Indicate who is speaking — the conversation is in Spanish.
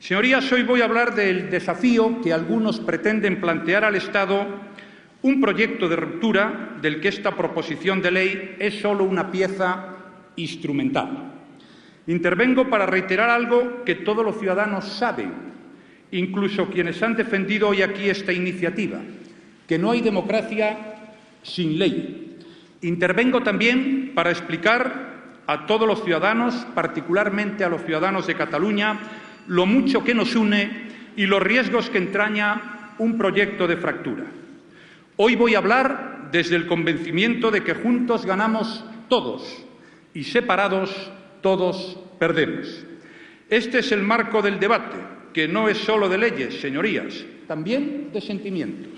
Speaker 1: Señorías, hoy voy a hablar del desafío que algunos pretenden plantear al Estado, un proyecto de ruptura del que esta proposición de ley es solo una pieza instrumental. Intervengo para reiterar algo que todos los ciudadanos saben, incluso quienes han defendido hoy aquí esta iniciativa, que no hay democracia sin ley. Intervengo también para explicar a todos los ciudadanos, particularmente a los ciudadanos de Cataluña, lo mucho que nos une y los riesgos que entraña un proyecto de fractura. Hoy voy a hablar desde el convencimiento de que juntos ganamos todos y separados todos perdemos. Este es el marco del debate, que no es solo de leyes, señorías, también de sentimientos.